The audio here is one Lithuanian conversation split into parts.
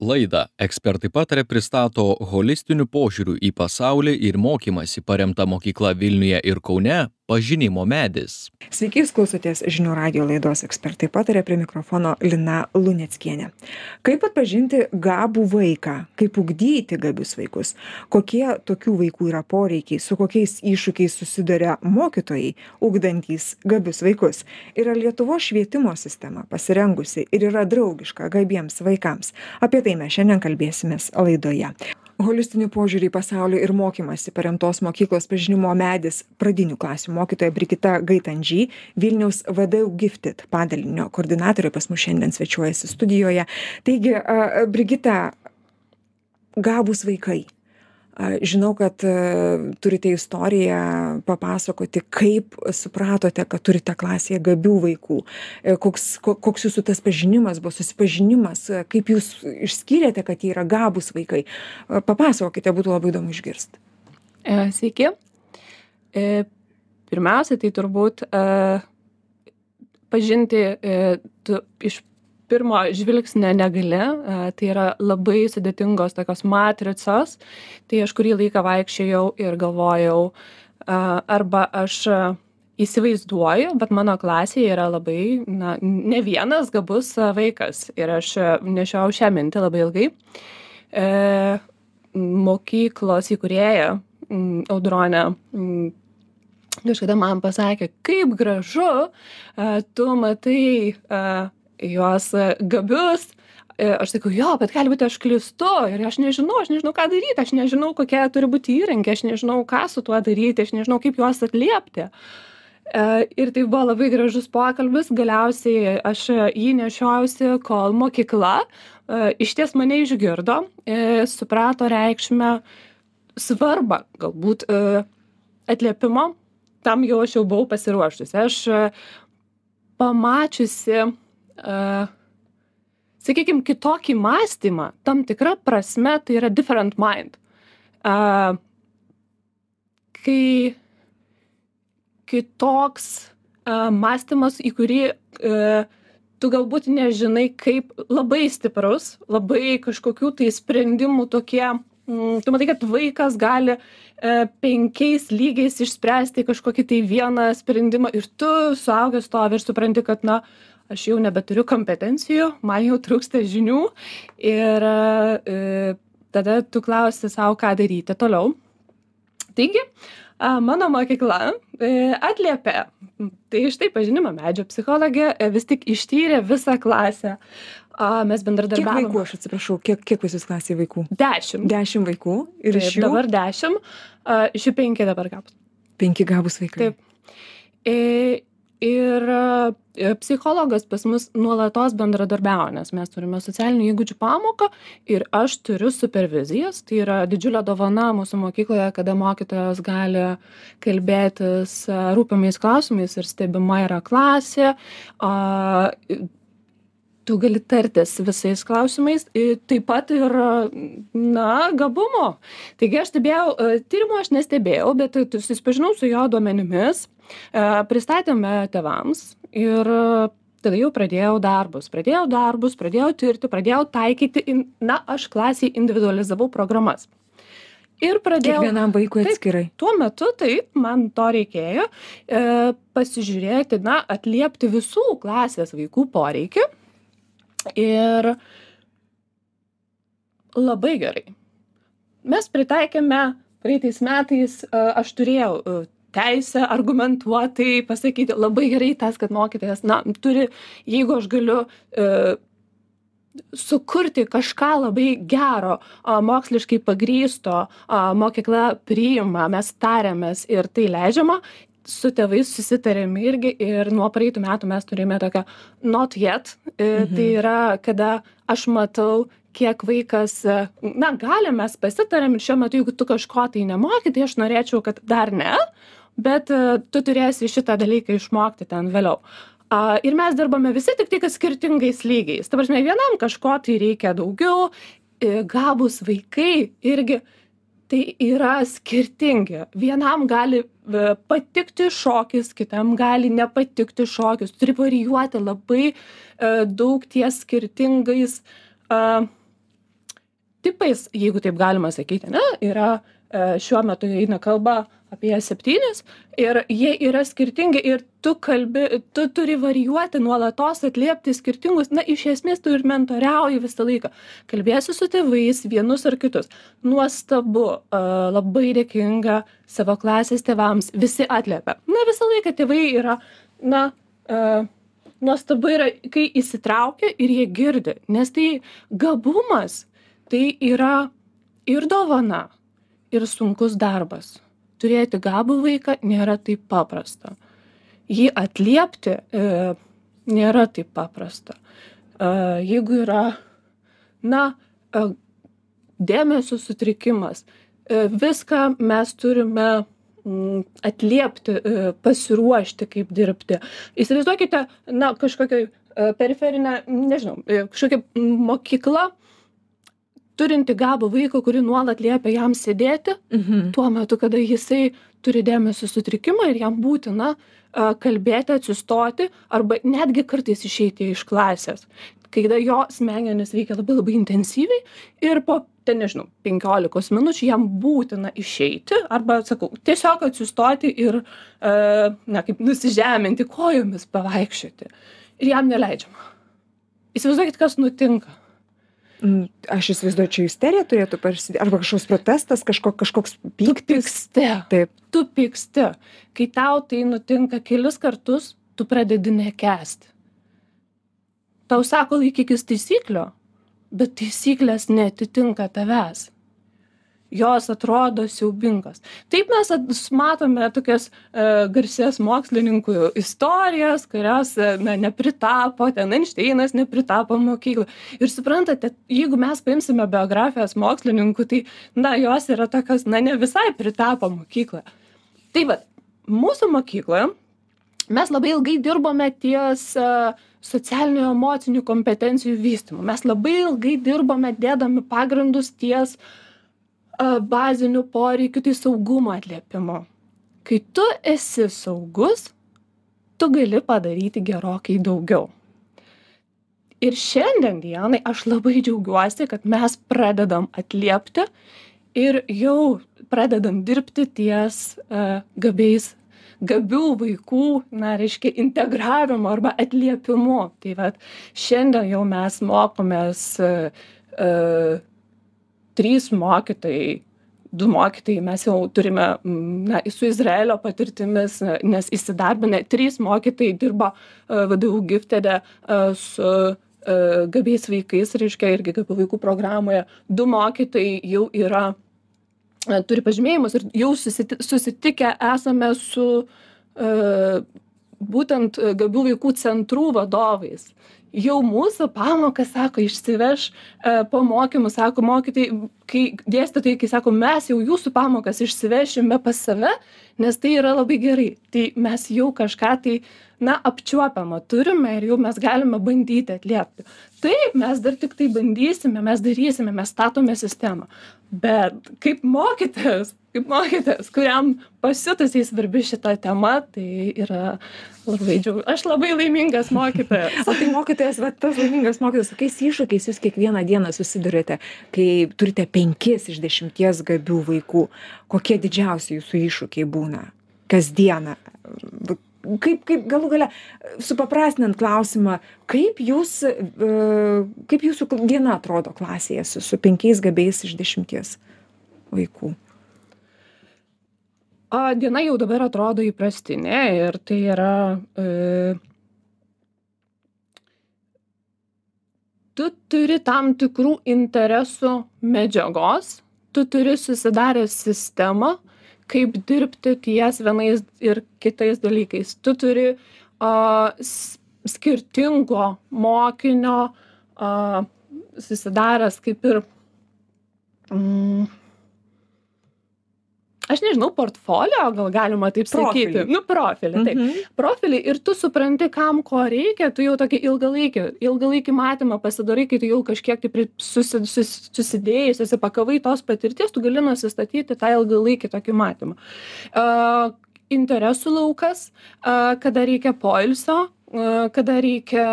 laidą ekspertai pataria pristato holistiniu požiūriu į pasaulį ir mokymąsi paremta mokykla vilniuje ir kaune pažinimo medis. Sveiki klausotės žinių radijo laidos ekspertai pataria prie mikrofono lina luneckienė. Kaip atpažinti gabų vaiką? Kaip ugdyti gabius vaikus? Kokie tokių vaikų yra poreikiai? Su kokiais iššūkiais susiduria mokytojai ugdantys gabius vaikus? Ir ar lietuvos švietimo sistema pasirengusi ir yra draugiška gabiems vaikams? Apie tai mes šiandien kalbėsimės laidoje holistiniu požiūriu į pasaulį ir mokymąsi. Paremtos mokyklos pažinimo medis pradinių klasių mokytoja brigita gaidandžy vilniaus vdu gifted padalinio koordinatorė pas mus šiandien svečiuojasi studijoje. Taigi brigita gabūs vaikai žinau kad turite istoriją papasakoti kaip supratote kad turite klasėje gabių vaikų. E, koks koks jūsų tas pažinimas buvo susipažinimas kaip jūs išskyrėte kad jie yra gabūs vaikai. Papasakokite būtų labai įdomu išgirst. E, sveiki. E, pirmiausia tai turbūt pažinti iš pirmo žvilgsnio negali tai yra labai sudėtingos tokios matricos. Tai aš kurį laiką vaikščiojau ir galvojau arba aš įsivaizduoju bet mano klasėje yra labai na ne vienas gabus vaikas. Ir aš nešiojau šią mintį labai ilgai. E, mokyklos įkūrėja audronė kažkada man pasakė kaip gražu tu matai juos e, gabius. E, aš sakau jo bet gali būti aš klystu ir aš nežinau aš nežinau ką daryt aš nežinau kokie turi būti įrankiai aš nežinau ką su tuo daryti aš nežinau kaip juos atliepti. E, ir tai buvo labai gražus pokalbis galiausiai aš jį nešiojausi kol mokykla išties mane išgirdo suprato reikšmę svarbą galbūt atliepimo. Tam jau aš jau buvau pasiruošusi. Aš pamačiusi sakykim, kitokį mąstymą, tam tikra prasme tai yra different mind. A, kai kitoks a, mąstymas, į kurį a, tu galbūt nežinai, kaip labai stiprus, labai kažkokių tai sprendimų tokie, m, tu matai, kad vaikas gali e, penkiais lygiais išspręsti kažkokį tai vieną sprendimą ir tu suaugęs stovi ir supranti, kad, na, aš jau nebeturiu kompetencijų, man jau trūksta žinių ir e, tada tu klausi savo, ką daryti toliau. Taigi, mano mokykla e, atliepė, tai štai pažinimo medžio psichologė e, vis tik ištyrė visą klasę. Mes bendradarbiavome. Kiek vaikų, aš atsiprašau, kiek, kiek pas jūs klasėje vaikų? Dešimt. Dešimt vaikų ir Taip, iš jų? Dabar dešimt, iš jų penki dabar gabus. Penki gabus vaikai. Taip. E, ir e, psichologas pas mus nuolatos bendradarbiauja nes mes turime socialinių įgūdžių pamoką ir aš turiu supervizijas. Tai yra didžiulė dovana mūsų mokykloje kada mokytojas gali kalbėtis rūpimais klausimais ir stebima yra klasė a tu gali tartis visais klausimais taip pat ir na gabumo. Taigi aš stebėjau tyrimo aš nestebėjau bet susipažinau su jo duomenimis. E, pristatėme tėvams ir tada jau pradėjau darbus. Pradėjau darbus, pradėjau tirti, pradėjau taikyti, in, na, aš klasiai individualizavau programas. Ir pradėjau. Kiekvienam vaikui atskirai. Taip, tuo metu taip, man to reikėjo e, pasižiūrėti, na, atliepti visų klasės vaikų poreikį. Ir labai gerai. Mes pritaikėme praeitais metais, e, aš turėjau e, teisę argumentuotai pasakyti labai gerai tas kad mokytojas na turi jeigu aš galiu e, sukurti kažką labai gero a, moksliškai pagrįsto a, mokykla priima mes tariamės ir tai leidžiama su tėvais susitarėm irgi ir nuo praeitų metų mes turime tokią not yet e, mhm. tai yra kada aš matau kiek vaikas na galim mes pasitarėm ir šiuo metu jeigu tu kažko tai nemoki tai aš norėčiau kad dar ne bet e, tu turėsi šitą dalyką išmokti ten vėliau. A, ir mes dirbame visi tik tai, kad skirtingais lygiais. Ta prasme, vienam kažko tai reikia daugiau, e, gabus vaikai irgi tai yra skirtingi. Vienam gali e, patikti šokis, kitam gali nepatikti šokis. Turi varijuoti labai daug ties skirtingais uh, tipais jeigu taip galima sakyti ane yra e, šiuo metu eina kalba apie septynis ir jie yra skirtingi ir tu kalbi tu turi varijuoti nuolatos atliepti skirtingus na iš esmės tu ir mentoriauji visą laiką. Kalbiesi su tėvais vienus ar kitus. Nuostabu a, labai dėkinga savo klasės tėvams visi atliepia. Na visą laiką tėvai yra na a, nuostabu yra kai įsitraukia ir jie girdi nes tai gabumas tai yra ir dovana ir sunkus darbas. Turėti gabų vaiką nėra taip paprasta. Jį atliepti e, nėra taip paprasta. E, jeigu yra na e, dėmesio sutrikimas e, viską mes turime mm, atliepti e, pasiruošti kaip dirbti. Įsivaizduokite na kažkokia e, periferinė nežinau e, kažkokia mokykla turinti gabų vaiką kurį nuolat liepia jam sėdėti Mhm. tuo metu kada jisai turi dėmesio sutrikimą ir jam būtina a, kalbėti atsistoti arba netgi kartais išeiti iš klasės kada jo smegenys veikia labai labai intensyviai ir po ten nežinau penkiolikos minučių jam būtina išeiti arba sakau tiesiog atsistoti ir a, na kaip nusižeminti kojomis pavaikščioti. Ir jam neleidžiama. Įsivaizduokit kas nutinka Aš įsivaizduoju, čia isterija turėtų prasidėti, arba kažkoks protestas, kažko, kažkoks pyktis. Taip. tu pyksti kai tau tai nutinka kelis kartus tu pradedi nekęsti tau sako laikykis taisyklių bet taisyklės neatitinka tavęs jos atrodo siaubingos. Taip mes at- matome tokias e, garsias mokslininkų istorijas kurios e, na nepritapo ten einšteinas nepritapo mokykloj ir suprantate jeigu mes paimsime biografijas mokslininkų tai na jos yra tokios na ne visai pritapo mokykloje. Tai vat mūsų mokykloje mes labai ilgai dirbome ties a, socialinių emocinių kompetencijų vystymu. Mes labai ilgai dirbome dėdami pagrindus ties bazinių poreikių tai saugumo atliepimu kai tu esi saugus tu gali padaryti gerokai daugiau. Ir šiandien dienai aš labai džiaugiuosi kad mes pradedam atliepti ir jau pradedam dirbti ties a, gabiais gabių vaikų na reiškia integravimu arba atliepimu. Tai vat šiandien jau mes mokomės e, e, trys mokytojai du mokytojai mes jau turime na su izraelio patirtimis e, nes įsidarbinę trys mokytojai dirba e, vdu giftede e, su gabiais vaikais reiškia irgi gabių vaikų programoje. Du mokytojai jau yra turi pažymėjimus ir jau susiti susitikę esame su būtent gabių vaikų centrų vadovais jau mūsų pamokas sako išsiveš e, po mokymų sako mokytojai kai dėstytojai kai sako mes jau jūsų pamokas išsivešime pas save nes tai yra labai gerai. Tai mes jau kažką tai na apčiuopiamo turime ir jau mes galime bandyti atliepti. Taip mes dar tiktai bandysime mes darysime mes statome sistemą. Bet kaip mokytojas kaip mokytojas kuriam pasiutusiai svarbi šita tema tai yra labai džiaugiu aš labai laimingas mokytojas. O tai mokytojas, va, tas laimingas mokytojas, kokiais iššūkiais jūs kiekvieną dieną susidurite, kai turite penkis iš dešimties gabių vaikų? Kokie didžiausi jūsų iššūkiai būna kasdieną? V- Kaip, kaip galų gale, supaprastinant klausimą, kaip, jūs, e, kaip jūsų diena atrodo klasėje su, su penkiais gabiais iš dešimties vaikų? o diena jau dabar atrodo įprastinė ir tai yra e, tu turi tam tikrų interesų medžiagos tu turi susidaręs sistemą kaip dirbti ties vienais ir kitais dalykais. Tu turi a, skirtingo mokinio a, susidaręs kaip ir mm, aš nežinau portfolio gal galima taip sakyti. Nu profilį taip. Mhm. profilį ir tu supranti kam ko reikia tu jau tokį ilgalaikį ilgalaikį matymą pasidarai kai tu jau kažkiek tai pri susi sus susidėjai susipakavai tos patirties tu gali nusistatyti tą ilgalaikį tokį matymą. A, interesų laukas a, kada reikia poilsio a, kada reikia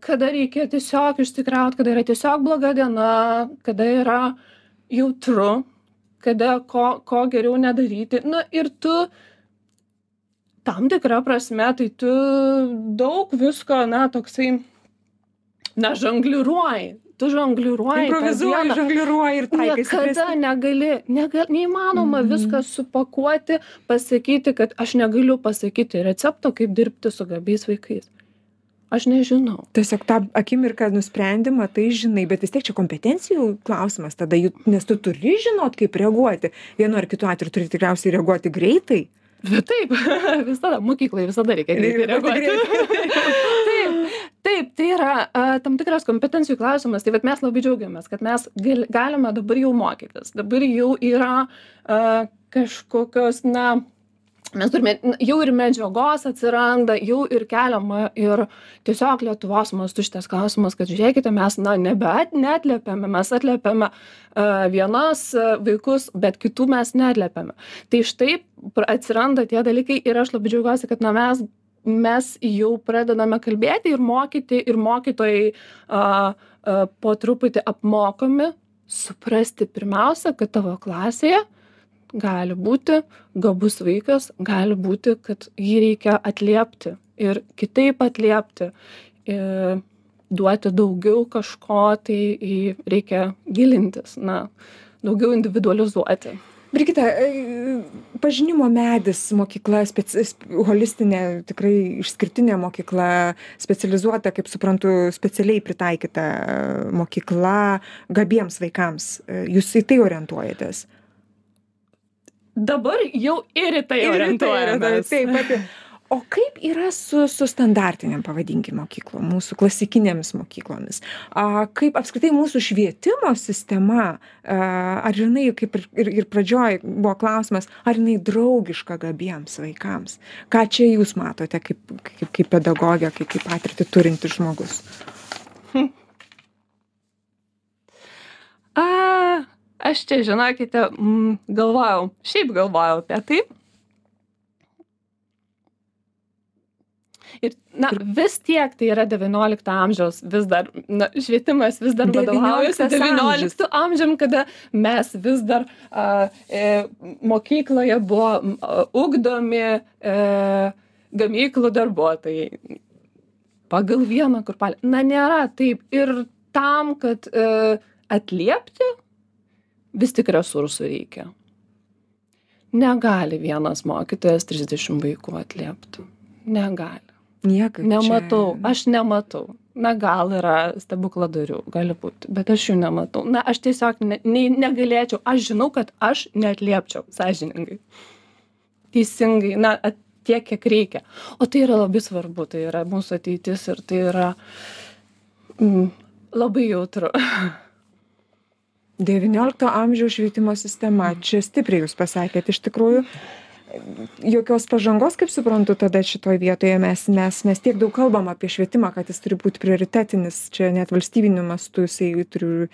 kada reikia tiesiog išsikraut, kada yra tiesiog bloga diena, kada yra jautru, kada ko, ko geriau nedaryti. Na ir tu tam tikrą prasme, tai tu daug visko, na, toksai, na, žongliruoji. Tu žongliruoji. Improvizuoji, žongliruoji ir taikai. Niekada negali, negal, neįmanoma mm. viską supakuoti, pasakyti, kad aš negaliu pasakyti recepto, kaip dirbti su gabiais vaikais. Aš nežinau. Tiesiog tą akimirką nusprendi, matai, žinai, bet vis tiek čia kompetencijų klausimas tada, nes tu turi žinot, kaip reaguoti. Vienu ar kitu atveju turi tikriausiai reaguoti greitai. Bet taip, visada, mokyklai visada reikia greitai reaguoti. taip, taip, tai yra a, tam tikras kompetencijų klausimas. Tai mes labai džiaugiamės, kad mes gal, galime dabar jau mokytis. Dabar jau yra a, kažkokios, na, mes turime jau ir medžiagos atsiranda jau ir keliama ir tiesiog lietuvos mastu šitas klausimas kad žiūrėkite mes na nebe neatliepiame mes atliepiame a vienas vaikus bet kitų mes neatliepiame. Tai štai atsiranda tie dalykai ir aš labai džiaugiuosi kad na mes mes jau pradedame kalbėti ir mokyti ir mokytojai a a po truputį apmokomi suprasti pirmiausia kad tavo klasėje gali būti gabus vaikas gali būti kad jį reikia atliepti ir kitaip atliepti ir duoti daugiau kažko tai į reikia gilintis na daugiau individualizuoti. Brigita e, pažinimo medis mokykla spec holistinė tikrai išskirtinė mokykla specializuota kaip suprantu specialiai pritaikyta mokykla gabiems vaikams. E, jūs į tai orientuojatės dabar jau ir į tai orientuojamės. Taip, pati. O kaip yra su, su standartiniam, pavadinkim, mokyklom, mūsų klasikinėmis mokyklomis? A, kaip apskritai mūsų švietimo sistema, a, ar jinai, kaip ir, ir, ir pradžioj buvo klausimas, ar jinai draugiška gabiems vaikams? Ką čia jūs matote kaip, kaip, kaip pedagogė, kaip, kaip patirtį turinti žmogus? Hm. A, aš čia žinokite mm, galvojau šiaip galvojau apie tai. Ir na vis tiek tai yra devyniolikto amžiaus vis dar na švietimas vis dar vadovaujasi devynioliktu amžium kada mes vis dar a, e, mokykloje buvo a, ugdomi e, gamyklų darbuotojai. Pagal vieną kurpalį. Na nėra taip. Ir tam kad e, atliepti vis tik resursų reikia. Negali vienas mokytojas 30 vaikų atliepti. Negali. Niekaip. Nematau, čia... aš nematau. Na gal yra stebukladarių, gali būti, bet aš jų nematau. Na aš tiesiog ne, ne, negalėčiau, aš žinau, kad aš neatliepčiau sąžiningai. Teisingai, na at, tiek, kiek reikia. O tai yra labai svarbu, tai yra mūsų ateitis ir tai yra mm, labai jautru. devyniolikto amžiaus švietimo sistema. Čia stipriai jūs pasakėt iš tikrųjų. Jokios pažangos kaip suprantu tada šitoj vietoje mes mes mes tiek daug kalbam apie švietimą kad jis turi būt prioritetinis. Čia net valstybiniu mastu jisai turi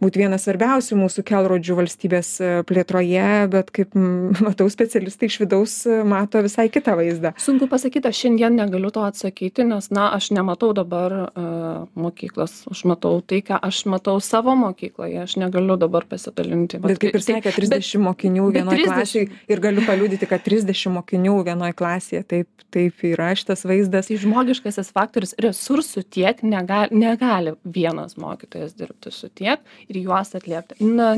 būt vienas svarbiausių mūsų kelrodžių valstybės e, plėtroje bet kaip matau specialistai iš vidaus e, mato visai kitą vaizdą. Sunku pasakyt aš šiandien negaliu to atsakyti nes na aš nematau dabar uh, mokyklos. Aš matau tai ką aš matau savo mokykloje. Aš negaliu dabar pasidalinti. Bet kaip ir sakėt trisdešim mokinių vienoj klasėj ir galiu paliudyti kad trisdešim mokinių vienoj klasėje. Taip taip yra šitas vaizdas. Tai žmogiškasis faktorius resursų tiek nega negali vienas mokytojas dirbti su tiek ir juos atliepti. Na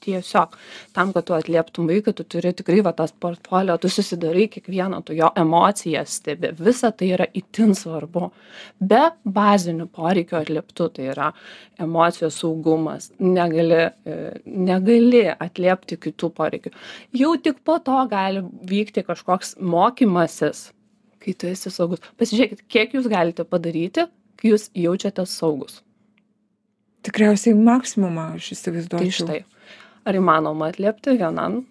tiesiog tam kad tu atlieptum vaiką tu turi tikrai va tas portfolio tu susidarai kiekvieną tu jo emocijas stebi. Visa tai yra itin svarbu. Be bazinių poreikių atlieptų tai yra emocijos saugumas negali e, negali atliepti kitų poreikių. Jau tik po to gali vykti kažkoks mokymasis kai tu esi saugus. Pasižiūrėkit kiek jūs galite padaryti kai jūs jaučiatės saugūs Tikriausiai maksimumą aš įsivaizduoju. Tai štai, ar įmanoma atliepti vienam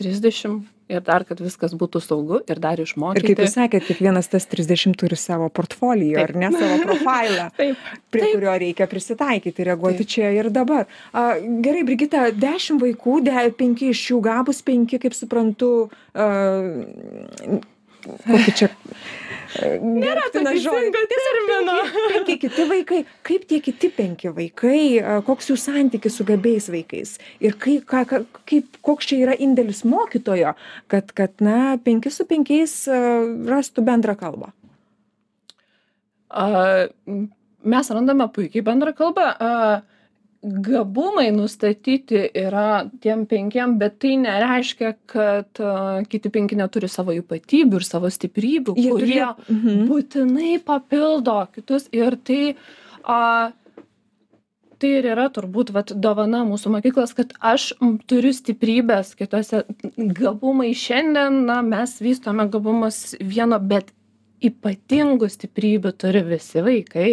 30 ir dar, kad viskas būtų saugu ir dar išmokyti. Ir kaip jūs sakėte, kiekvienas tas 30 turi savo portfolijo, ar ne savo profilą, prie Taip. kurio reikia prisitaikyti, reaguoti Taip. čia ir dabar. A, gerai, Brigita, 10 vaikų, 5 iš jų gabus, 5, kaip suprantu, a, kokį čia Nėra to teisingo termino. Penki kiti vaikai, kaip tie kiti penki vaikai, koks jų santykis su gabiais vaikais ir kaip, ka, ka, kaip, koks čia yra indėlis mokytojo, kad, kad na, penki su penkiais rastų bendrą kalbą. A, mes randame puikiai bendrą kalbą. A, gabumai nustatyti yra tiem penkiem bet tai nereiškia kad kiti penki neturi savo ypatybių ir savo stiprybių kurie Mhm. būtinai papildo kitus ir tai a, tai ir yra turbūt vat dovana mūsų mokyklos kad aš turiu stiprybės kitose gabumai šiandien na mes vystome gabumus vieno bet ypatingų stiprybių turi visi vaikai.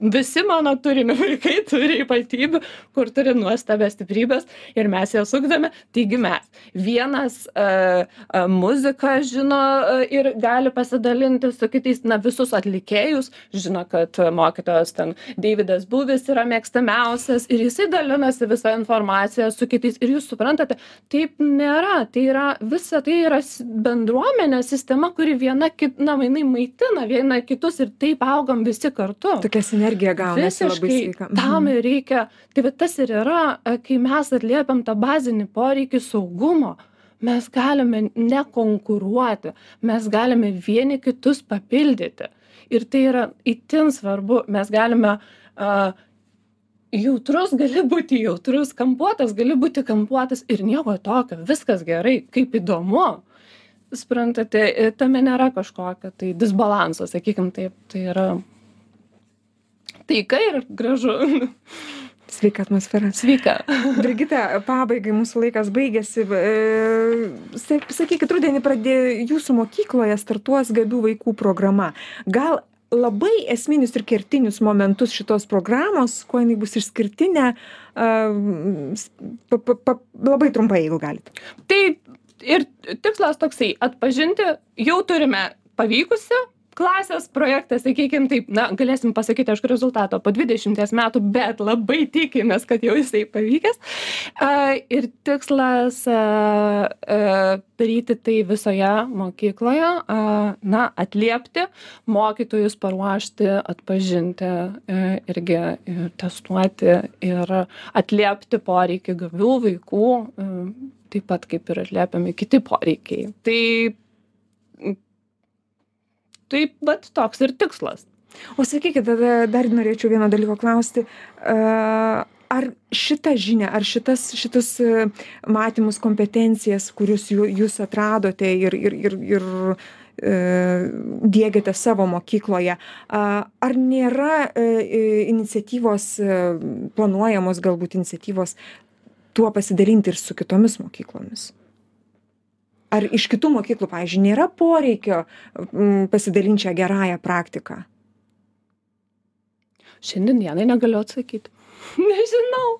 Visi mano turimi vaikai turi ypatybių kur turi nuostabias stiprybes ir mes jas ugdome. Taigi mes. Vienas a, a, muziką žino a, ir gali pasidalinti su kitais. Na visus atlikėjus žino kad mokytojas ten deividas buvis yra mėgstamiausias ir jisai dalinasi visa informacija su kitais. Ir jūs suprantate taip nėra. Tai yra visa tai yra bendruomenės sistema kuri viena kit na jinai maitina viena kitus ir taip augam visi kartu Tokia sinergija gaunasi labai sveika. Mhm. tam ir reikia. Tai va tas ir yra, e, kai mes atliepiam tą bazinį poreikį saugumo, mes galime nekonkuruoti, mes galime vieni kitus papildyti. Ir tai yra itin svarbu, mes galime uh, jautrus gali būti jautrus, kampuotas gali būti kampuotas ir nieko tokio, viskas gerai, kaip įdomu. Sprantate, e, tame nėra kažkokio tai disbalanso, sakykim taip, tai yra taika ir gražu. Sveika atmosfera. Sveika. Brigita, pabaigai mūsų laikas baigėsi. E, sa- Sakykit, rudenį pradėjo jūsų mokykloje startuos gabių vaikų programa. Gal labai esminius ir kertinius momentus šitos programos, kuo jinai bus išskirtinė, pa, pa, pa, labai trumpai, jeigu galite. Tai ir tikslas toksai - atpažinti, jau turime pavykusią klasės projektą, sakykim taip, na, galėsim pasakyti, aišku, rezultato po 20 metų, bet labai tikimės, kad jau jisai pavykęs. Ir tikslas daryti tai visoje mokykloje, na, atliepti, mokytojus paruošti, atpažinti e, irgi ir testuoti ir atliepti poreikį gabių vaikų, e, taip pat kaip ir atliepiami kiti poreikiai. Tai taip, bet toks ir tikslas. O sakykit, tada dar norėčiau vieną dalyką klausti. Ar šitą žinią, ar šitas, šitus e, matymus, kompetencijas, kurius jū- jūs atradote ir, ir, ir, ir e, dėgiate savo mokykloje, ar nėra e, iniciatyvos, planuojamos galbūt iniciatyvos tuo pasidalinti ir su kitomis mokyklomis? Ar iš kitų mokyklų, pavyzdžiui, nėra poreikio m, pasidalinti šią gerąją praktiką? Šiandien dienai negaliu atsakyti. Nežinau.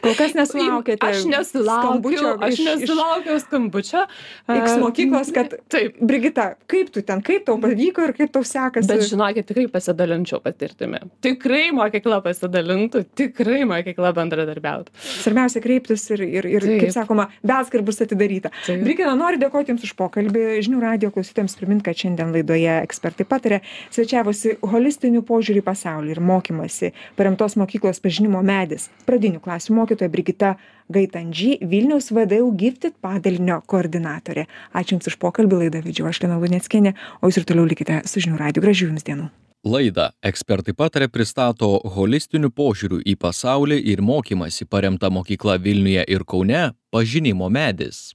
Kol kas nesulaukėte Aš nesulaukiau, aš nesulaukiau skambučio. X A, mokyklos, kad Taip. Brigita, kaip tu ten, kaip tau pavyko ir kaip tau sekasi? Bet žinokit, tikrai pasidalinčiau patirtimi. Tikrai mokykla pasidalintų, tikrai mokykla bendradarbiautų. Svarbiausia kreiptis ir, ir, ir Taip. kaip sakoma, belskar bus atidaryta. Taip. Brigita, noriu dėkoti Jums už pokalbį. Žinių radio klausytėms primint, kad šiandien laidoje ekspertai patarė, svečiavosi holistinių požiūrį į pasaulį ir mokymasi paremtos mokyklos pažinimo medis. Pradinių klasių mokytoja Brigita Gaitandži, Vilniaus VDU Gifted padalinio koordinatorė. Ačiū Jums už pokalbį, laidą vedžiau aš Lina Luneckienė, o Jūs ir toliau likite su žinių radio. Gražių Jums dienų. Laidą ekspertai patarė pristato holistiniu požiūriu į pasaulį ir mokymasi paremta mokykla Vilniuje ir Kaune pažinimo medis.